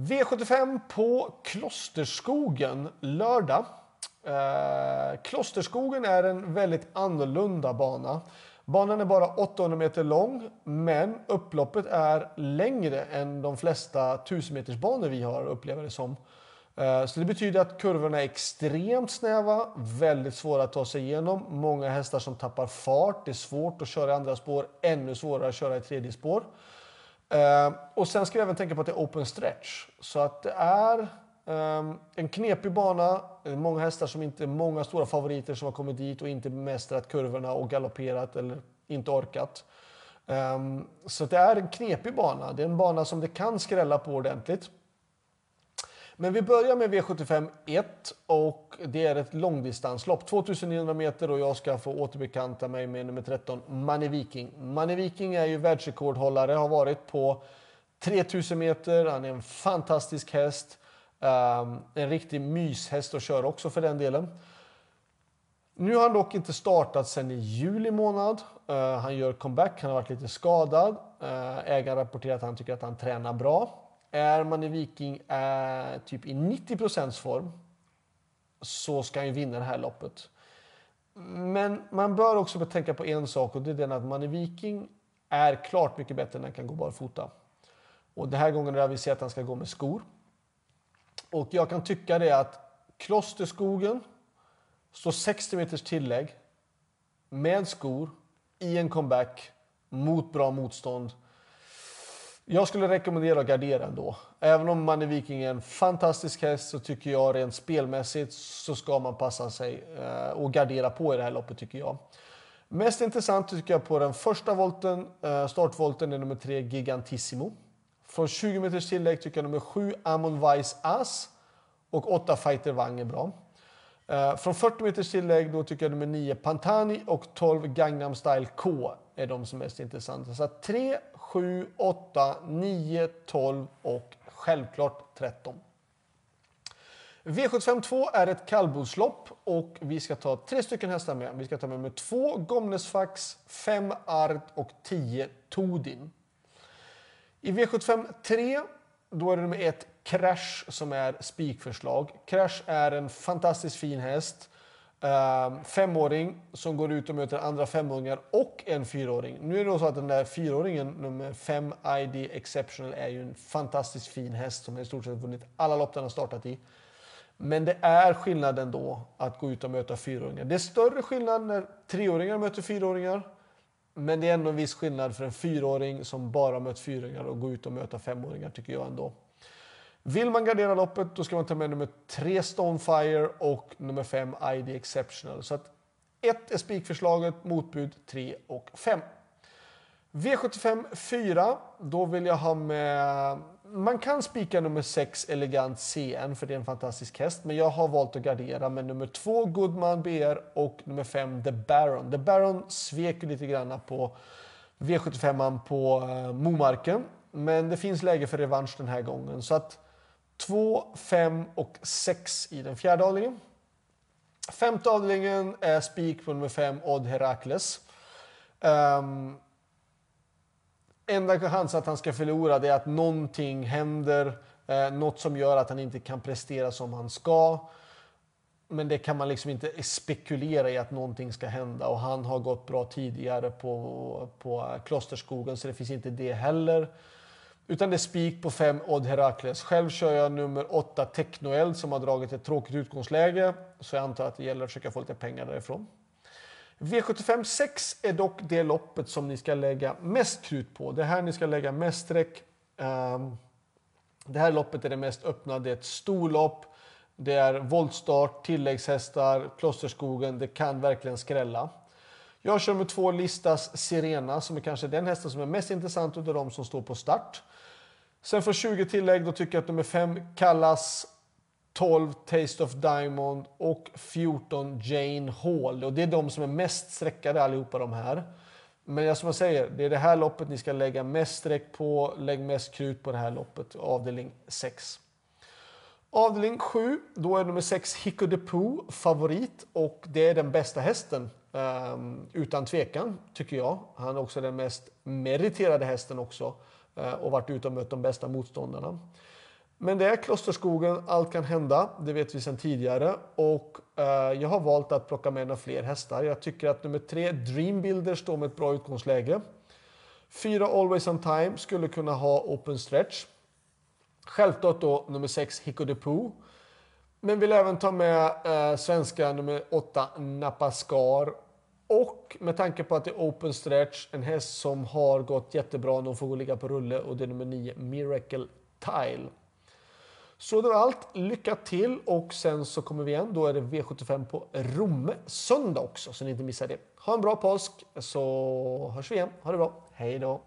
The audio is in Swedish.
V75 på Klosterskogen lördag. Eh, Klosterskogen är en väldigt annorlunda bana. Banan är bara 800 meter lång, men upploppet är längre än de flesta 1000 meters banor vi har upplever det som. Eh, så det betyder att kurvorna är extremt snäva, väldigt svåra att ta sig igenom. Många hästar som tappar fart, det är svårt att köra i andra spår, ännu svårare att köra i tredje spår. Eh, och sen ska vi även tänka på att det är open stretch. Så att det är ehm, en knepig bana. Eh, många hästar som inte, många stora favoriter som har kommit dit och inte bemästrat kurvorna och galopperat eller inte orkat. Ehm, så det är en knepig bana. Det är en bana som det kan skrälla på ordentligt. Men vi börjar med V75 1 och det är ett långdistanslopp. 2900 meter och jag ska få återbekanta mig med nummer 13, Manne Viking. Manne Viking är ju världsrekordhållare, har varit på 3000 meter. Han är en fantastisk häst. Um, en riktig myshäst att köra också för den delen. Nu har han dock inte startat sedan i juli månad. Uh, han gör comeback, han har varit lite skadad. Uh, ägaren rapporterar att han tycker att han tränar bra. Är man i Viking eh, typ i 90 procents form så ska han ju vinna det här loppet. Men man bör också tänka på en sak och det är den att man i Viking är klart mycket bättre när han kan gå barfota. Och den här gången har vi sett att han ska gå med skor. Och jag kan tycka det att Klosterskogen står 60 meters tillägg med skor i en comeback mot bra motstånd. Jag skulle rekommendera att gardera ändå. Även om man är Viking är en fantastisk häst så tycker jag rent spelmässigt så ska man passa sig eh, och gardera på i det här loppet tycker jag. Mest intressant tycker jag på den första volten, eh, startvolten är nummer tre Gigantissimo. Från 20 meters tillägg tycker jag nummer 7 Amon Weiss As och 8 Fighter Wang är bra. Eh, från 40 meters tillägg då tycker jag nummer 9 Pantani och 12 Gangnam Style K är de som är mest intressanta. Så 3, 7, 8, 9, 12 och självklart 13. V75 2 är ett kallblodslopp och vi ska ta tre stycken hästar med. Vi ska ta med nummer 2 Gomnesfax, 5 Art och 10 Todin. I V75 3 då är det nummer 1 Crash som är spikförslag. Crash är en fantastiskt fin häst. Uh, femåring som går ut och möter andra femåringar och en fyraåring. Nu är det så att den där fyraåringen, nummer 5 ID Exceptional, är ju en fantastiskt fin häst som i stort sett vunnit alla lopp den har startat i. Men det är skillnad ändå att gå ut och möta fyraåringar. Det är större skillnad när treåringar möter fyraåringar. Men det är ändå en viss skillnad för en fyraåring som bara mött fyraåringar och gå ut och möta femåringar tycker jag ändå. Vill man gardera loppet då ska man ta med nummer 3 Stonefire och nummer 5 ID Exceptional. Så att 1 är spikförslaget, motbud 3 och 5. V75 4, då vill jag ha med man kan spika nummer 6 Elegant CN för det är en fantastisk häst. Men jag har valt att gardera med nummer 2 Goodman BR och nummer 5 The Baron. The Baron svek lite grann på V75 på eh, Momarken. Men det finns läge för revansch den här gången. Så att 2, 5 och 6 i den fjärde avdelningen. Femte avdelningen är spik på nummer 5 Odd Herakles. Um, enda chans att han ska förlora det är att någonting händer, eh, något som gör att han inte kan prestera som han ska. Men det kan man liksom inte spekulera i att någonting ska hända och han har gått bra tidigare på, på Klosterskogen så det finns inte det heller. Utan det är spik på 5 Odd Herakles. Själv kör jag nummer 8 Technoeld som har dragit ett tråkigt utgångsläge. Så jag antar att det gäller att försöka få lite pengar därifrån. V75 6 är dock det loppet som ni ska lägga mest krut på. Det här ni ska lägga mest streck. Ehm, det här loppet är det mest öppna. Det är ett storlopp. Det är voltstart, tilläggshästar, Klosterskogen. Det kan verkligen skrälla. Jag kör med två Listas Sirena som är kanske den hästen som är mest intressant av de som står på start. Sen för 20 tillägg då tycker jag att nummer 5 Kallas 12 Taste of Diamond och 14 Jane Hall. Och det är de som är mest sträckade allihopa de här. Men som jag säger, det är det här loppet ni ska lägga mest streck på. Lägg mest krut på det här loppet, avdelning 6. Avdelning 7, då är nummer 6 Hicko de Poo favorit och det är den bästa hästen. Um, utan tvekan, tycker jag. Han är också den mest meriterade hästen också uh, och varit ute och mött de bästa motståndarna. Men det är Klosterskogen, allt kan hända, det vet vi sedan tidigare. Och uh, jag har valt att plocka med några fler hästar. Jag tycker att nummer tre, Dreambuilder, står med ett bra utgångsläge. Fyra Always on Time skulle kunna ha open stretch. Självklart då nummer sex, Hicko de Poo. Men vill även ta med eh, svenska nummer 8, Napascar. Och med tanke på att det är open stretch, en häst som har gått jättebra De får gå och ligga på rulle och det är nummer 9, Miracle Tile. Så det var allt. Lycka till och sen så kommer vi igen. Då är det V75 på Romme söndag också så ni inte missar det. Ha en bra påsk så hörs vi igen. Ha det bra. Hej då!